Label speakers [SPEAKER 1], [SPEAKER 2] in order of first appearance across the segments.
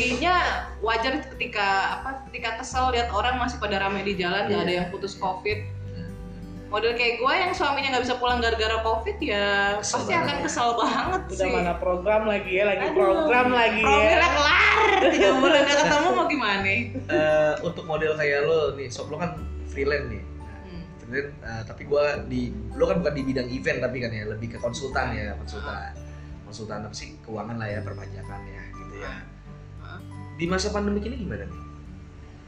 [SPEAKER 1] jadinya wajar ketika apa ketika kesel lihat orang masih pada ramai di jalan nggak
[SPEAKER 2] Iya.
[SPEAKER 1] ada yang putus covid model kayak gue yang suaminya nggak bisa pulang gara-gara covid ya
[SPEAKER 2] Kesel
[SPEAKER 1] pasti
[SPEAKER 2] banget
[SPEAKER 1] akan
[SPEAKER 2] ya.
[SPEAKER 1] kesel banget
[SPEAKER 3] Udah
[SPEAKER 1] sih
[SPEAKER 3] mana program lagi ya, lagi
[SPEAKER 1] Aduh,
[SPEAKER 3] program lagi ya.
[SPEAKER 1] Kelar tiga bulan gak ketemu mau gimana
[SPEAKER 2] Eh, untuk model kayak lo nih sob lo kan freelance nih
[SPEAKER 1] Hmm.
[SPEAKER 2] freelance eh, tapi gua di lo kan bukan di bidang event tapi kan ya lebih ke konsultan ya konsultan konsultan apa sih keuangan lah ya perpajakan ya gitu ya
[SPEAKER 1] Ah.
[SPEAKER 2] Di masa pandemi ini gimana nih?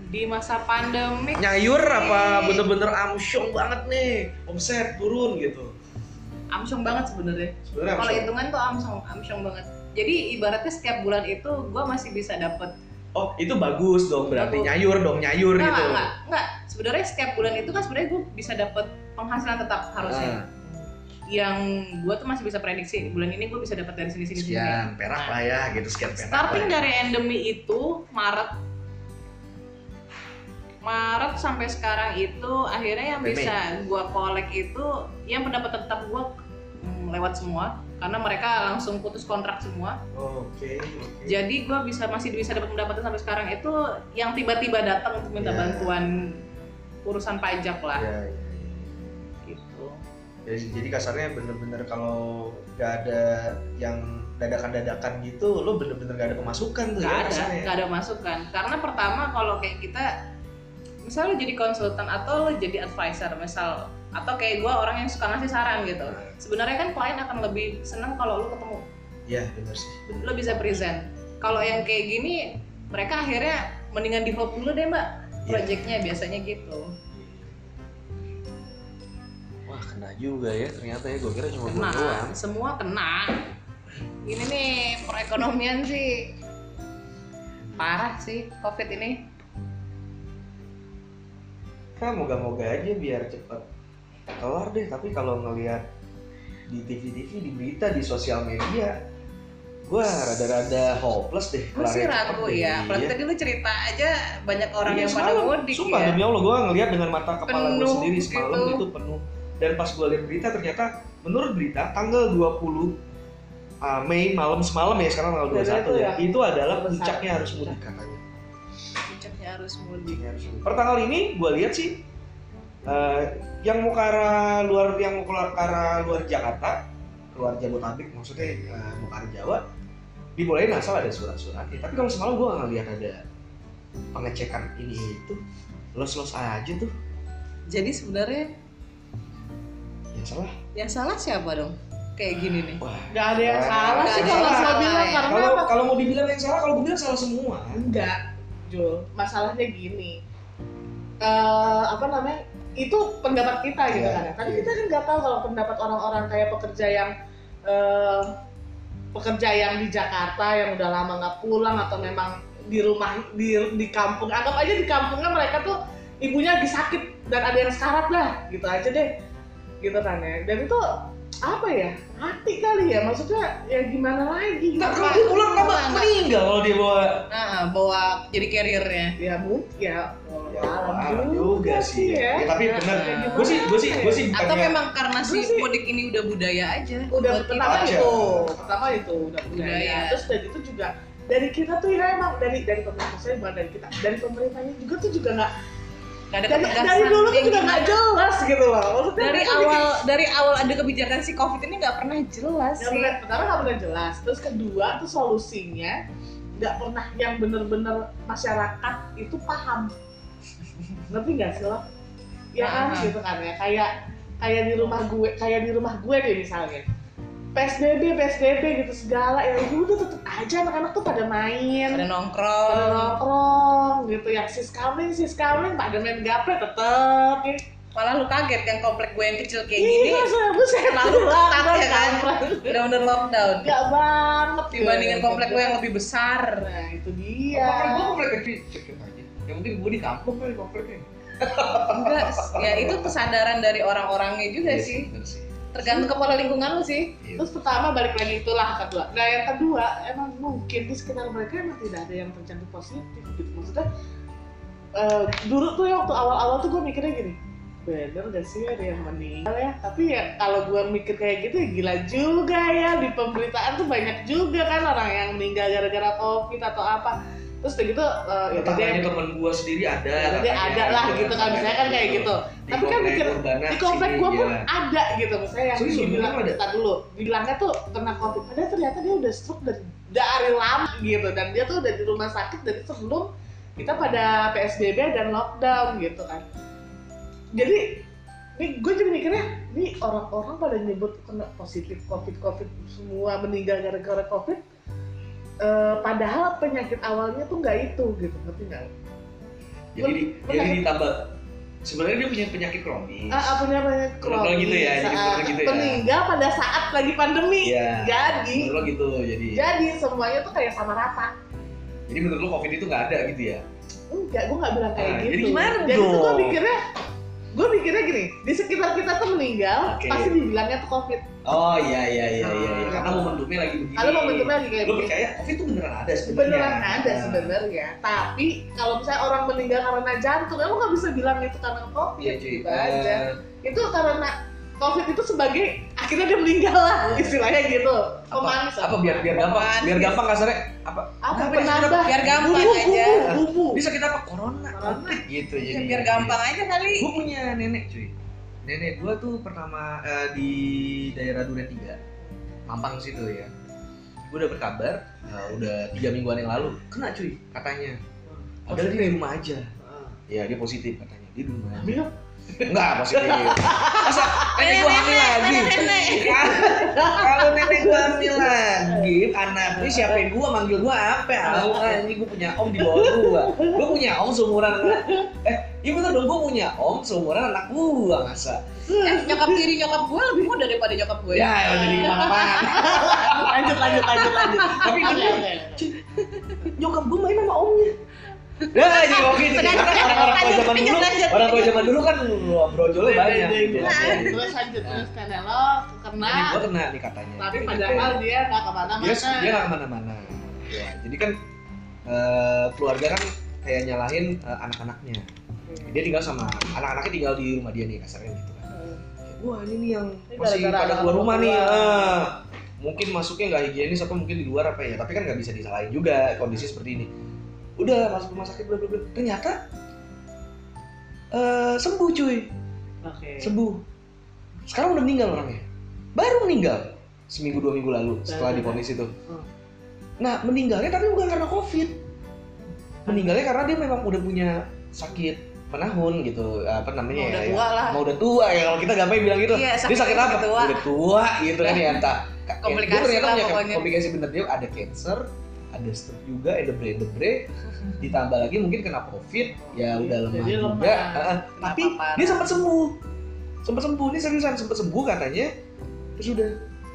[SPEAKER 1] Di masa pandemi
[SPEAKER 2] nyayur apa bener-bener amsyong banget nih? Omset turun gitu.
[SPEAKER 1] Amsyong banget sebenarnya.
[SPEAKER 2] Sebenarnya
[SPEAKER 1] kalau hitungan tuh amsyong amsyong banget. Jadi ibaratnya setiap bulan itu gue masih bisa dapet.
[SPEAKER 2] Oh itu bagus dong berarti
[SPEAKER 1] Bagus.
[SPEAKER 2] nyayur dong nyayur
[SPEAKER 1] enggak
[SPEAKER 2] gitu.
[SPEAKER 1] enggak enggak. Enggak sebenarnya setiap bulan itu kan sebenarnya gue bisa dapet penghasilan tetap harusnya.
[SPEAKER 2] Ah,
[SPEAKER 1] yang gue tuh masih bisa prediksi bulan ini gue bisa dapat dari sini sini sini
[SPEAKER 2] sekian perak lah ya gitu sekian perak
[SPEAKER 1] starting
[SPEAKER 2] lah ya.
[SPEAKER 1] dari endemi itu Maret. Maret sampai sekarang itu akhirnya yang bisa gue kolek itu yang pendapat tetap gue lewat semua. Karena mereka langsung putus kontrak semua.
[SPEAKER 2] Oke oke.
[SPEAKER 1] Jadi gue bisa masih bisa dapat pendapatan sampai sekarang. Itu yang tiba-tiba datang untuk minta
[SPEAKER 2] Ya.
[SPEAKER 1] bantuan urusan pajak lah.
[SPEAKER 2] Ya.
[SPEAKER 1] gitu
[SPEAKER 2] Jadi, jadi kasarnya bener-bener kalau gak ada yang dadakan-dadakan gitu, lo bener-bener gak ada pemasukan tuh
[SPEAKER 1] nggak
[SPEAKER 2] ya
[SPEAKER 1] ada
[SPEAKER 2] kasarnya.
[SPEAKER 1] nggak ada masukan karena pertama kalau kayak kita misalnya lo jadi konsultan atau lo jadi advisor misal atau kayak gue orang yang suka ngasih saran gitu sebenarnya kan klien akan lebih senang kalau lo ketemu
[SPEAKER 2] Iya bener sih. Bener.
[SPEAKER 1] lo bisa present kalau yang kayak gini mereka akhirnya mendingan di hold dulu deh mbak
[SPEAKER 2] Iya.
[SPEAKER 1] projectnya biasanya gitu
[SPEAKER 2] kena juga ya ternyata ya, gue kira cuma gue
[SPEAKER 1] kena
[SPEAKER 2] doang.
[SPEAKER 1] semua kena ini nih perekonomian sih parah sih covid ini
[SPEAKER 2] Kan moga-moga aja biar cepet kelar deh, tapi kalau ngelihat di TV-TV, di berita, di sosial media, gue rada-rada hopeless deh.
[SPEAKER 1] gue sih ragu ya apalagi
[SPEAKER 2] Iya.
[SPEAKER 1] tadi lu cerita aja banyak orang
[SPEAKER 2] Iya,
[SPEAKER 1] yang pada
[SPEAKER 2] semalam.
[SPEAKER 1] mudik
[SPEAKER 2] Sumpah
[SPEAKER 1] ya
[SPEAKER 2] demi Allah gue ngeliat dengan mata kepala gue sendiri semalam
[SPEAKER 1] gitu.
[SPEAKER 2] itu penuh. Dan pas gue lihat berita ternyata menurut berita tanggal 20 uh, Mei malam semalam ya sekarang tanggal 21
[SPEAKER 3] Iya, itu
[SPEAKER 2] ya.
[SPEAKER 3] ya.
[SPEAKER 2] Itu adalah puncaknya harus mudik katanya.
[SPEAKER 1] puncaknya harus mudik.
[SPEAKER 2] Per tanggal ini gue lihat sih uh, yang mau ke arah luar yang mau keluar ke arah luar Jakarta, luar Jabodetabek maksudnya uh, mau ke arah Jawa dibolehin asal ada surat-suratnya. Tapi kalau semalam gue nggak lihat ada pengecekan ini itu los-los aja tuh
[SPEAKER 1] jadi sebenarnya
[SPEAKER 2] yang salah
[SPEAKER 1] yang salah siapa dong kayak gini nih
[SPEAKER 2] wah
[SPEAKER 3] Nggak ada yang salah sih kalau
[SPEAKER 1] salah
[SPEAKER 3] saya bilang
[SPEAKER 1] ya.
[SPEAKER 3] karena
[SPEAKER 2] kalau
[SPEAKER 3] apa?
[SPEAKER 2] kalau mau dibilang yang salah kalau gue bilang salah semua
[SPEAKER 3] Enggak, Jul. Masalahnya gini. Eh apa namanya? Itu pendapat kita gitu
[SPEAKER 2] Iya,
[SPEAKER 3] kan ya. Tapi
[SPEAKER 2] iya.
[SPEAKER 3] kita kan nggak tahu kalau pendapat orang-orang kayak pekerja yang eh pekerja yang di Jakarta yang udah lama nggak pulang atau memang di rumah di di kampung anggap aja di kampungnya mereka tuh ibunya lagi sakit dan ada yang sekarat lah gitu aja deh gitu kan ya. Dan itu apa ya? Hati kali ya. Maksudnya ya gimana lagi?
[SPEAKER 2] Nggak,
[SPEAKER 3] gitu
[SPEAKER 2] kalau
[SPEAKER 3] kan.
[SPEAKER 2] dia pulang kenapa
[SPEAKER 1] Nggak,
[SPEAKER 2] meninggal kalau dia bawa
[SPEAKER 1] nah bawa jadi carriernya.
[SPEAKER 3] Ya mungkin. Ya,
[SPEAKER 2] ya
[SPEAKER 3] alam
[SPEAKER 2] alam juga sih ya,
[SPEAKER 3] ya.
[SPEAKER 2] tapi
[SPEAKER 1] Nah,
[SPEAKER 2] benar
[SPEAKER 1] nah.
[SPEAKER 2] gue sih gue sih gue sih
[SPEAKER 1] atau
[SPEAKER 2] bukannya
[SPEAKER 1] memang karena si mudik ini udah budaya aja?
[SPEAKER 3] Udah pertama
[SPEAKER 2] aja.
[SPEAKER 3] itu. pertama itu udah budaya.
[SPEAKER 1] Budaya.
[SPEAKER 3] terus dari itu juga dari kita tuh ya emang dari dari pemerintah saya bukan dari kita. Dari pemerintahnya juga tuh juga nggak
[SPEAKER 1] Nggak ada
[SPEAKER 3] dari, dari dulu tuh juga nggak jelas gitu loh. Maksudnya
[SPEAKER 1] dari awal dari awal ada kebijakan si covid ini nggak pernah jelas sih.
[SPEAKER 3] pernah, pertama nggak pernah jelas terus kedua tuh solusinya nggak pernah yang bener-bener masyarakat itu paham. Ngerti nggak sih lo? Ya kan? Gitu kan ya. Kayak kayak di rumah gue kayak di rumah gue deh misalnya PSBB PSBB gitu segala. Ya udah tetep aja anak-anak tuh pada main.
[SPEAKER 1] Ada
[SPEAKER 3] pada
[SPEAKER 1] nongkrong.
[SPEAKER 3] Nongkrong gitu. Yang sis kamling sis kamling pada main gaple tetep ya.
[SPEAKER 1] malah lu kaget kan komplek gue yang kecil kayak gini.
[SPEAKER 3] Iya, saya buset
[SPEAKER 1] lalu ketat ya kan.
[SPEAKER 3] kampret.
[SPEAKER 1] bener-bener lockdown.
[SPEAKER 3] Gak banget.
[SPEAKER 1] Dibandingin
[SPEAKER 3] gitu.
[SPEAKER 1] komplek gue yang lebih besar.
[SPEAKER 3] Nah itu dia.
[SPEAKER 2] komplek gue komplek kecil. Aja. Yang penting gue di kampung kali kompleknya.
[SPEAKER 1] Enggak ya itu kesadaran dari orang-orangnya juga
[SPEAKER 2] Iya
[SPEAKER 1] sih.
[SPEAKER 2] bener sih
[SPEAKER 1] tergantung kepala lingkungan lu sih
[SPEAKER 2] Iya.
[SPEAKER 3] Terus pertama balik lagi itulah kedua. Nah yang kedua emang mungkin di sekitar mereka emang tidak ada yang terjangkit positif gitu maksudnya. eh, dulu tuh ya waktu awal-awal tuh gue mikirnya gini, bener gak sih ada yang meninggal ya? Tapi ya kalau gue mikir kayak gitu ya gila juga ya di pemberitaan tuh banyak juga kan orang yang meninggal gara-gara covid atau apa. Terus udah gitu eh, ya
[SPEAKER 2] Tetap
[SPEAKER 3] tadi
[SPEAKER 2] aja temen gua sendiri ada.
[SPEAKER 3] Jadi
[SPEAKER 2] katanya,
[SPEAKER 3] ada lah gitu kan, misalnya kan kayak gitu.
[SPEAKER 2] Di
[SPEAKER 3] Tapi kan mikir, di komplek gua pun
[SPEAKER 2] iya.
[SPEAKER 3] ada gitu misalnya yang
[SPEAKER 2] beneran ada?
[SPEAKER 3] kita dulu bilangnya tuh kena covid padahal ternyata dia udah stroke dari dari lama gitu dan dia tuh udah di rumah sakit dari sebelum kita pada psbb dan lockdown gitu kan jadi nih gue jadi mikirnya nih orang-orang pada nyebut kena positif covid covid semua meninggal gara-gara covid Eh, padahal penyakit awalnya tuh nggak itu gitu ngerti nggak?
[SPEAKER 2] Jadi di-
[SPEAKER 3] Bener.
[SPEAKER 2] jadi ditambah sebenarnya dia punya penyakit kronis.
[SPEAKER 3] Ah, ah, punya
[SPEAKER 2] Menurut lo gitu ya, jadi lo gitu ya?
[SPEAKER 3] meninggal pada saat lagi pandemi.
[SPEAKER 2] Iya.
[SPEAKER 3] Jadi,
[SPEAKER 2] Menurut lo gitu jadi.
[SPEAKER 3] jadi semuanya tuh kayak sama rata.
[SPEAKER 2] Jadi menurut lo covid itu nggak ada gitu ya?
[SPEAKER 3] Enggak, gue nggak bilang kayak
[SPEAKER 2] Ah,
[SPEAKER 3] gitu.
[SPEAKER 2] jadi gimana
[SPEAKER 3] Jadi tuh gue
[SPEAKER 2] dong?
[SPEAKER 3] Gue mikirnya gini, di sekitar kita tuh meninggal,
[SPEAKER 2] Oke.
[SPEAKER 3] pasti dibilangnya tuh covid.
[SPEAKER 2] Oh iya iya iya iya, iya.
[SPEAKER 3] Ah.
[SPEAKER 2] karena momentumnya lagi begini.
[SPEAKER 3] Kalau momentumnya lagi kayak
[SPEAKER 2] Lo
[SPEAKER 3] begini.
[SPEAKER 2] percaya covid itu beneran ada sebenarnya?
[SPEAKER 3] Beneran ada
[SPEAKER 2] Nah.
[SPEAKER 3] sebenarnya, tapi kalau misalnya orang meninggal karena jantung, lo nggak bisa bilang itu karena covid.
[SPEAKER 2] Iya cuy.
[SPEAKER 3] Gitu aja. Itu karena covid itu sebagai akhirnya dia meninggal lah, istilahnya gitu.
[SPEAKER 2] apa,
[SPEAKER 3] Pemanis.
[SPEAKER 2] apa biar biar gampang?
[SPEAKER 1] Pemanis.
[SPEAKER 2] biar gampang kasarnya apa?
[SPEAKER 3] Apa penambah?
[SPEAKER 1] biar gampang
[SPEAKER 3] bumbu,
[SPEAKER 1] aja.
[SPEAKER 3] bumbu, bumbu.
[SPEAKER 2] bisa kita apa? Corona covid gitu
[SPEAKER 1] Ya,
[SPEAKER 2] jadi
[SPEAKER 1] biar gampang aja kali.
[SPEAKER 2] Gue punya nenek cuy. Nenek gue tuh pertama eh, di daerah Duren 3 Mampang situ ya. Gue udah berkabar eh, udah tiga mingguan yang lalu. Kena cuy katanya. Padahal dia di rumah aja. Ya dia positif katanya. Dia di rumah aja? Enggak positif. Masa nenek gue hamil lagi? kalau nenek gue hamil lagi anak ini siapa yang gue manggil gue apa? Ah ini gue punya om di bawah gue gue punya om seumuran eh iya bener dong gue punya om seumuran anak gue masa?
[SPEAKER 1] Eh, nyokap tiri nyokap gue lebih muda daripada nyokap gue
[SPEAKER 2] ya? Ya jadi mana
[SPEAKER 3] lanjut lanjut lanjut lanjut.
[SPEAKER 2] Tapi bener nyokap gue main sama omnya Nah, jadi oke itu orang-orang tua zaman dulu, orang tua zaman dulu kan wah, brojolnya banyak.
[SPEAKER 3] Deng,
[SPEAKER 2] gitu.
[SPEAKER 3] terus lanjut terus karena lo kena
[SPEAKER 2] Jadi gue kena nih katanya.
[SPEAKER 3] tapi padahal dia nggak ke mana-mana
[SPEAKER 2] dia dia nggak ke mana-mana. Ya, jadi kan eh, keluarga kan kayak nyalahin eh, anak-anaknya. Dia tinggal sama anak-anaknya tinggal di rumah dia nih kasarnya gitu kan. Wah ini nih yang
[SPEAKER 3] Ini
[SPEAKER 2] masih pada keluar rumah nih. ah. mungkin masuknya nggak higienis atau mungkin di luar apa ya. Tapi kan nggak bisa disalahin juga kondisi seperti ini. Udah masuk rumah sakit bla bla bla. Ternyata eh, sembuh cuy.
[SPEAKER 3] oke
[SPEAKER 2] sembuh sekarang udah meninggal orangnya baru meninggal seminggu dua minggu lalu setelah diponis itu
[SPEAKER 3] Hmm.
[SPEAKER 2] nah meninggalnya tapi bukan karena covid meninggalnya karena dia memang udah punya sakit menahun gitu apa namanya
[SPEAKER 1] Mau
[SPEAKER 2] ya
[SPEAKER 1] udah
[SPEAKER 2] ya.
[SPEAKER 1] tua lah.
[SPEAKER 2] mau udah tua ya kalau kita gampang bilang gitu
[SPEAKER 1] Iya,
[SPEAKER 2] dia
[SPEAKER 1] sakit
[SPEAKER 2] sakit apa
[SPEAKER 1] tua.
[SPEAKER 2] udah tua gitu kan ya entah
[SPEAKER 1] Komplikasi
[SPEAKER 2] dia ternyata
[SPEAKER 1] lah
[SPEAKER 2] punya
[SPEAKER 1] pokoknya.
[SPEAKER 2] komplikasi bener dia ada cancer ada stroke juga endebre endebre ditambah lagi mungkin kena covid ya udah lemah
[SPEAKER 3] Jadi
[SPEAKER 2] juga.
[SPEAKER 3] Lemah.
[SPEAKER 2] Tapi
[SPEAKER 1] paparan.
[SPEAKER 2] dia sempat sembuh. Sempat sembuh ini seriusan sempat sembuh katanya. Terus udah.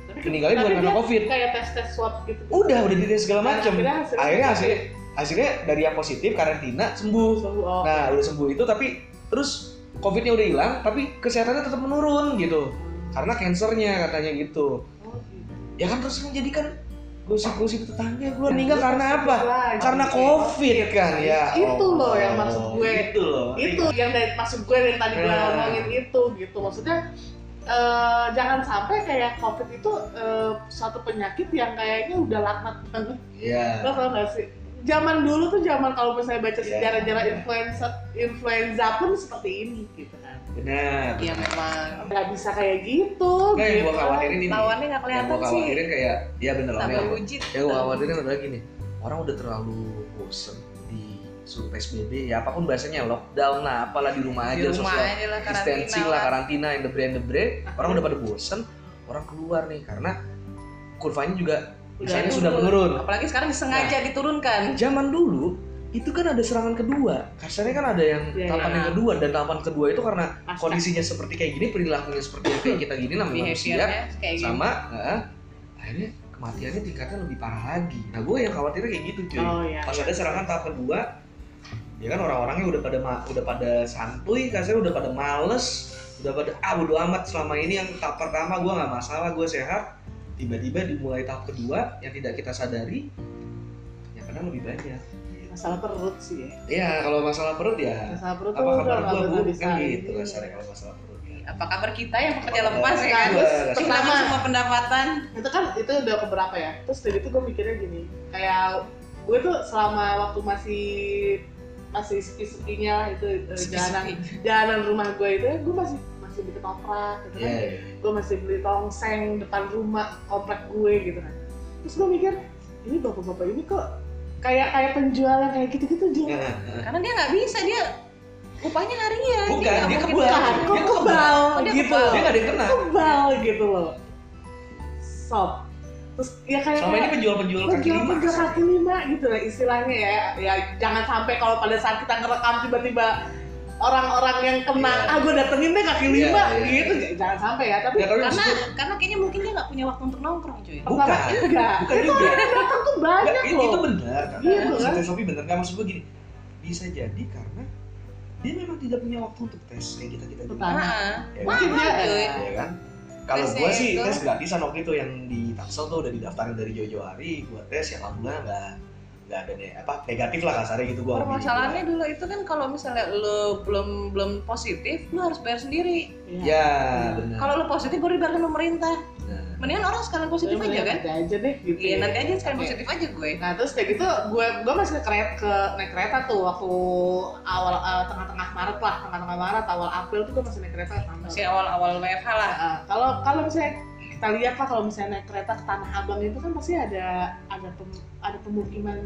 [SPEAKER 3] Tapi-
[SPEAKER 2] meninggalnya bukan karena covid.
[SPEAKER 3] kayak tes tes swab gitu.
[SPEAKER 2] Udah udah dites segala macam
[SPEAKER 3] akhirnya hasilnya
[SPEAKER 2] akhirnya hasilnya hasilnya dari yang positif karantina sembuh.
[SPEAKER 3] Sembuh, oh.
[SPEAKER 2] nah udah sembuh itu tapi terus covidnya udah hilang tapi kesehatannya tetap menurun gitu. Karena kansernya katanya gitu.
[SPEAKER 3] Oh, gitu.
[SPEAKER 2] ya kan terus menjadikan gosip-gosip tetangga gue meninggal karena apa
[SPEAKER 3] lagi.
[SPEAKER 2] karena covid kan ya
[SPEAKER 3] Itu loh yang
[SPEAKER 2] Allah.
[SPEAKER 3] maksud gue.
[SPEAKER 2] itu loh
[SPEAKER 3] itu yang dari maksud gue dari tadi gue
[SPEAKER 2] Nah.
[SPEAKER 3] ngomongin itu gitu maksudnya eh, jangan sampai kayak covid itu eh, suatu penyakit yang kayaknya udah laknat banget
[SPEAKER 2] Iya.
[SPEAKER 3] lo tau gak sih zaman dulu tuh zaman kalau misalnya baca
[SPEAKER 2] Iya.
[SPEAKER 3] sejarah-sejarah influenza influenza pun seperti ini gitu kan
[SPEAKER 2] benar
[SPEAKER 1] Iya memang.
[SPEAKER 3] nggak bisa kayak gitu
[SPEAKER 2] Nah, yang
[SPEAKER 3] gitu
[SPEAKER 2] gue khawatirin ini
[SPEAKER 1] Lawannya nggak
[SPEAKER 2] yang
[SPEAKER 1] kelihatan
[SPEAKER 2] gue
[SPEAKER 1] sih.
[SPEAKER 2] khawatirin kayak ya bener
[SPEAKER 1] wujud.
[SPEAKER 2] yang gue khawatirin adalah gini orang udah terlalu bosen di suruh PSBB ya apa pun bahasanya lockdown lah apalah di rumah
[SPEAKER 1] Di
[SPEAKER 2] aja
[SPEAKER 1] rumah
[SPEAKER 2] social
[SPEAKER 1] aja lah
[SPEAKER 2] distancing
[SPEAKER 1] karantina
[SPEAKER 2] lah karantina yang debre debre orang udah pada bosen orang keluar nih karena kurvanya juga misalnya
[SPEAKER 3] Udah
[SPEAKER 2] sudah menurun.
[SPEAKER 1] Apalagi sekarang disengaja diturunkan.
[SPEAKER 2] zaman dulu itu kan ada serangan kedua. Kasarnya kan ada yang
[SPEAKER 3] Iya,
[SPEAKER 2] tahapan
[SPEAKER 3] iya.
[SPEAKER 2] yang kedua dan tahapan kedua itu karena kondisinya seperti kayak gini perilakunya seperti kayak kita gini namanya manusia. Sama eh, akhirnya kematiannya tingkatnya lebih parah lagi. Nah gue yang khawatirnya kayak gitu cuy.
[SPEAKER 3] Oh ya
[SPEAKER 2] pas ada serangan tahap kedua ya kan orang-orangnya udah pada udah pada santuy kasarnya udah pada males udah pada ah bodo amat selama ini yang tahap pertama gue nggak masalah gue sehat tiba-tiba dimulai tahap kedua yang tidak kita sadari ya karena lebih banyak.
[SPEAKER 3] Masalah perut sih ya.
[SPEAKER 2] Ya kalau masalah perut ya
[SPEAKER 3] masalah perut
[SPEAKER 2] apa kabar
[SPEAKER 3] nggak
[SPEAKER 2] bu? kan gitu kasarnya kalau masalah perut ya.
[SPEAKER 1] Apa kabar kita yang pekerja lepas ya kan?
[SPEAKER 3] Pertama.
[SPEAKER 1] semua pendapatan.
[SPEAKER 3] itu kan itu udah keberapa ya? Terus dari itu gue mikirnya gini kayak gue tuh selama waktu masih masih sepi-sepinya lah itu eh, jalanan jalanan rumah gue itu gue masih masih beli ketoprak gitu kan. Gue masih beli tongseng depan rumah komplek gue gitu kan. Terus gue mikir ini bapak-bapak ini kok kayak kayak penjual yang kayak gitu-gitu dia
[SPEAKER 1] karena dia nggak bisa dia upahnya harian
[SPEAKER 2] Bukan,
[SPEAKER 1] nggak
[SPEAKER 2] dia
[SPEAKER 1] mungkin
[SPEAKER 2] kebal.
[SPEAKER 3] kok
[SPEAKER 2] Dia
[SPEAKER 3] kebal.
[SPEAKER 1] Oh, dia
[SPEAKER 3] gitu.
[SPEAKER 1] kebal.
[SPEAKER 2] dia nggak ada yang kena.
[SPEAKER 3] Kebal gitu loh. Sob terus ya kayak
[SPEAKER 2] selama ini penjual-penjual kaki
[SPEAKER 3] penjual
[SPEAKER 2] lima.
[SPEAKER 3] penjual kaki lima gitu lah istilahnya ya. Ya jangan sampai kalau pada saat kita ngerekam tiba-tiba orang-orang yang kena
[SPEAKER 2] Iya.
[SPEAKER 3] ah gue datengin deh kaki lima
[SPEAKER 2] iya.
[SPEAKER 3] gitu jangan sampai ya tapi
[SPEAKER 2] Ya, tapi
[SPEAKER 1] karena karena kayaknya mungkin dia nggak punya waktu untuk nongkrong cuy
[SPEAKER 2] Bukan.
[SPEAKER 3] pertama enggak
[SPEAKER 2] bukan
[SPEAKER 3] itu
[SPEAKER 2] juga
[SPEAKER 3] orang yang datang tuh banyak
[SPEAKER 2] itu,
[SPEAKER 3] loh
[SPEAKER 2] itu benar kan
[SPEAKER 3] Iya, kan?
[SPEAKER 2] Sofi benar nggak maksud gue gini bisa jadi karena dia memang tidak punya waktu untuk tes kayak kita kita.
[SPEAKER 1] Nah,
[SPEAKER 2] ya,
[SPEAKER 3] mungkin
[SPEAKER 2] kan?
[SPEAKER 3] dia
[SPEAKER 2] ya kan kalau gue sih
[SPEAKER 1] itu-
[SPEAKER 2] tes gratisan waktu itu yang di Tangsel tuh udah didaftarin dari jauh-jauh hari gue tes ya alhamdulillah nggak nggak ada nih apa negatif lah kasarnya gitu gue
[SPEAKER 1] permasalahannya dulu itu kan kalau misalnya lo belum belum positif lo harus bayar sendiri.
[SPEAKER 3] Iya.
[SPEAKER 2] ya benar.
[SPEAKER 1] Kalau lo positif baru dibayarkan pemerintah.
[SPEAKER 2] Nah,
[SPEAKER 1] mendingan orang sekalian positif aja kan?
[SPEAKER 3] nanti aja deh gitu
[SPEAKER 1] iya
[SPEAKER 3] ya.
[SPEAKER 1] nanti aja sekalian
[SPEAKER 3] Oke.
[SPEAKER 1] positif aja gue.
[SPEAKER 3] Nah terus kayak gitu gue gue masih ke kereta, ke naik kereta tuh waktu awal eh, tengah-tengah Maret lah tengah-tengah Maret awal April tuh gue masih naik kereta.
[SPEAKER 1] Masih awal-awal WFH lah.
[SPEAKER 3] Nah, kalau kalau misalnya kita lihat lah kalau misalnya naik kereta ke Tanah Abang itu kan pasti ada ada pem- ada pemukiman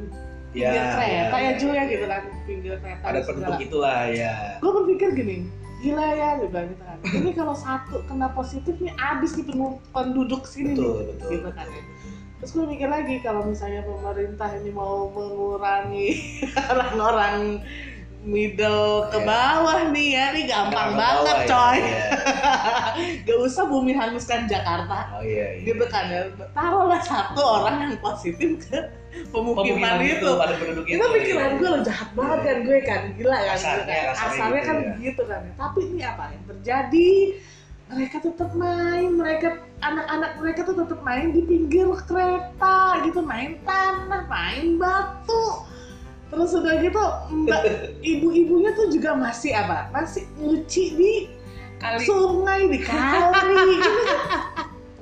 [SPEAKER 2] ya,
[SPEAKER 3] pinggir kereta ya,
[SPEAKER 2] ya,
[SPEAKER 3] Ju ya
[SPEAKER 2] ya.
[SPEAKER 3] gitu kan pinggir kereta
[SPEAKER 2] ada penduduk itulah ya
[SPEAKER 3] Gue berpikir gini gila ya gue bilang gitu kan ini kalau satu kena positif nih abis nih penduduk sini nih
[SPEAKER 2] betul betul
[SPEAKER 3] gitu kan ya. Terus gue mikir lagi kalau misalnya pemerintah ini mau mengurangi orang-orang middle ke
[SPEAKER 2] Iya.
[SPEAKER 3] bawah nih ya, nih gampang banget
[SPEAKER 2] bawah ya,
[SPEAKER 3] coy.
[SPEAKER 2] iya.
[SPEAKER 3] Gak usah bumi hanguskan Jakarta.
[SPEAKER 2] oh iya, iya.
[SPEAKER 3] Gitu kan ya. Taruhlah satu orang yang positif ke pemukiman, itu.
[SPEAKER 2] penduduk itu
[SPEAKER 3] Itu pikiran
[SPEAKER 2] iya.
[SPEAKER 3] gue lo jahat banget kan gue kan gila kan.
[SPEAKER 2] Kasarnya,
[SPEAKER 3] Gitu kan.
[SPEAKER 2] Kasarnya gitu
[SPEAKER 3] kan
[SPEAKER 2] ya.
[SPEAKER 3] gitu kan. Tapi ini apa yang terjadi? Mereka tetap main, mereka anak-anak mereka tuh tetap main di pinggir kereta gitu, main tanah, main batu. Terus udah gitu mbak ibu-ibunya tuh juga masih apa? Masih nyuci di
[SPEAKER 1] kali
[SPEAKER 3] sungai di kali gitu kan.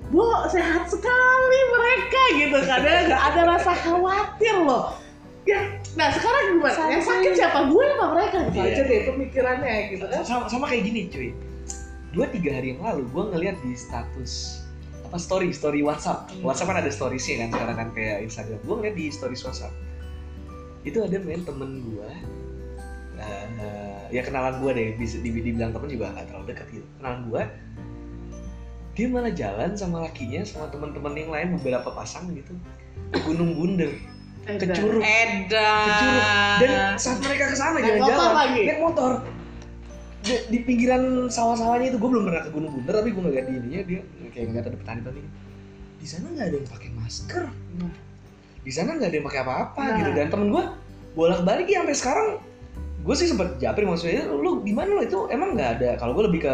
[SPEAKER 3] Bu, sehat sekali mereka gitu kan ya, nggak ada rasa khawatir loh. Ya, nah sekarang gimana? Yang sakit siapa? Gue apa mereka? Gitu
[SPEAKER 2] Iya.
[SPEAKER 3] aja deh pemikirannya gitu kan.
[SPEAKER 2] sama, sama kayak gini cuy dua tiga hari yang lalu gue ngeliat di status apa story story WhatsApp
[SPEAKER 3] Hmm.
[SPEAKER 2] WhatsApp kan ada storiesnya kan sekarang kan kayak Instagram gue ngeliat di stories WhatsApp itu ada main temen gue ya kenalan gue deh bisa di- dibilang temen juga gak terlalu dekat gitu. Kenalan gue dia malah jalan sama lakinya sama teman-teman yang lain beberapa pasang gitu. Ke Gunung Bunder ke. Curug.
[SPEAKER 1] Edan.
[SPEAKER 2] Ke Curug. Dan saat mereka ke sana
[SPEAKER 3] Naik
[SPEAKER 2] jalan-jalan naik motor. Di, di pinggiran sawah-sawahnya itu gue belum pernah ke Gunung Bunder tapi gue ngeliat di ininya dia kayak ngeliat ada petani-petani. Di sana nggak ada yang pakai masker.
[SPEAKER 3] Nah.
[SPEAKER 2] Di sana nggak ada yang pakai apa-apa
[SPEAKER 3] Nah.
[SPEAKER 2] gitu. Dan temen gue bolak-balik ya sampai sekarang gue sih sempat japri maksudnya lu gimana lo itu emang nggak ada? Kalau gue lebih ke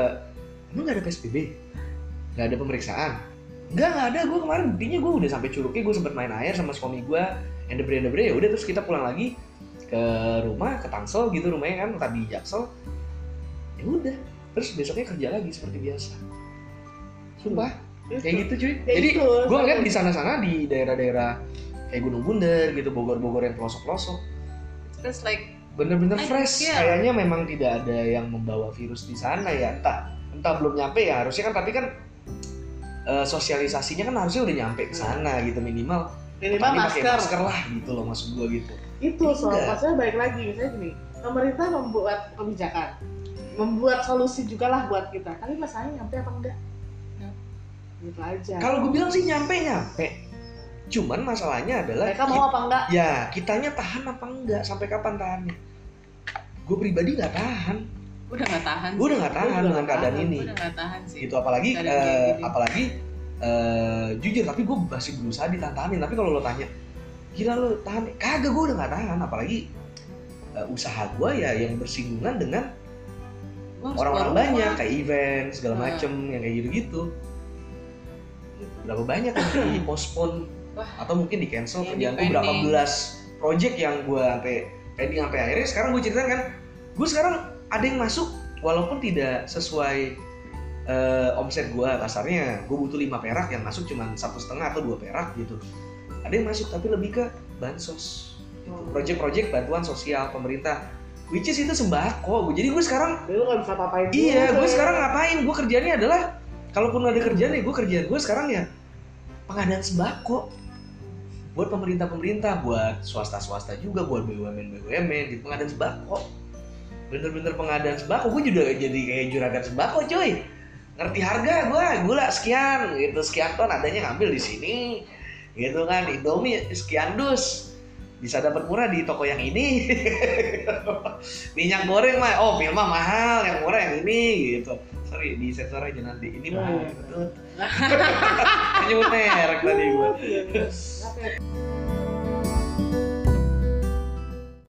[SPEAKER 2] emang nggak ada psbb nggak ada pemeriksaan? Nggak nggak ada. Gue kemarin buktinya gue udah sampai curugnya gue sempat main air sama suami gue endebre endebre ya udah terus kita pulang lagi ke rumah ke Tangsel gitu rumahnya kan tadi Jaksel. Ya udah terus besoknya kerja lagi seperti biasa. Sumpah.
[SPEAKER 3] Itu.
[SPEAKER 2] kayak gitu cuy. Jadi
[SPEAKER 3] itu,
[SPEAKER 2] gue ngeliat di sana-sana di daerah-daerah kayak Gunung Bunder gitu Bogor-Bogor yang pelosok-pelosok
[SPEAKER 1] terus like
[SPEAKER 2] bener-bener
[SPEAKER 1] I
[SPEAKER 2] fresh
[SPEAKER 1] feel-
[SPEAKER 2] kayaknya memang tidak ada yang membawa virus di sana ya entah entah belum nyampe ya harusnya kan tapi kan eh, sosialisasinya kan harusnya udah nyampe ke sana gitu minimal
[SPEAKER 3] minimal masker.
[SPEAKER 2] masker lah gitu loh maksud gue gitu
[SPEAKER 3] Itu soal
[SPEAKER 2] Enggak.
[SPEAKER 3] maksudnya baik lagi misalnya gini, pemerintah membuat kebijakan, membuat solusi juga lah buat kita. Tapi masalahnya nyampe apa enggak?
[SPEAKER 1] Ya.
[SPEAKER 3] Gitu aja.
[SPEAKER 2] kalau gue bilang sih nyampe nyampe cuman masalahnya adalah
[SPEAKER 3] mereka mau apa enggak?
[SPEAKER 2] ya kitanya tahan apa enggak? Sampai kapan tahannya? Gue pribadi nggak tahan.
[SPEAKER 1] Gue udah gak tahan
[SPEAKER 2] gue udah nggak
[SPEAKER 3] Gua
[SPEAKER 2] tahan
[SPEAKER 3] juga
[SPEAKER 2] dengan
[SPEAKER 3] nggak
[SPEAKER 2] keadaan
[SPEAKER 3] tahan,
[SPEAKER 2] ini.
[SPEAKER 1] gue udah gak tahan sih.
[SPEAKER 2] Gitu apalagi eh,
[SPEAKER 1] gini.
[SPEAKER 2] apalagi eh, jujur tapi gue masih berusaha ditahan-tahanin. Tapi kalau lo tanya gila lo tahan? Kagak gue udah nggak tahan. Apalagi eh, usaha gue ya yang bersinggungan dengan
[SPEAKER 1] Gua
[SPEAKER 2] orang-orang banyak kayak event segala
[SPEAKER 1] Nah.
[SPEAKER 2] macem yang kayak gitu-gitu. Berapa banyak yang di postpone
[SPEAKER 1] Wah.
[SPEAKER 2] atau mungkin di cancel
[SPEAKER 1] Yang
[SPEAKER 2] kerjaan gue berapa belas project yang gue sampai pending sampai akhirnya. Sekarang gue ceritain kan gue sekarang ada yang masuk walaupun tidak sesuai eh, omset gue kasarnya gue butuh lima perak yang masuk cuma satu setengah atau dua perak gitu. Ada yang masuk tapi lebih ke bansos.
[SPEAKER 3] Hmm.
[SPEAKER 2] project-project bantuan sosial pemerintah. Which is itu sembako. Jadi gue sekarang
[SPEAKER 3] lu gak bisa apa-apain
[SPEAKER 2] iya gue sekarang ngapain? Gue kerjanya adalah kalaupun ada kerjaan nih gue kerjaan gue sekarang ya pengadaan sembako buat pemerintah-pemerintah buat swasta-swasta juga buat BUMN BUMN gitu pengadaan sembako. Bener-bener pengadaan sembako. Gue juga jadi kayak juragan sembako coy ngerti harga gue gula sekian gitu. Sekian ton adanya ngambil di sini gitu kan. Indomie sekian dus. Bisa dapat murah di toko yang ini. Minyak goreng mah oh film mah mahal. Yang murah yang ini gitu sorry di sensor aja nanti. Ini mah
[SPEAKER 3] Hmm.
[SPEAKER 2] betul nyebut merek tadi gue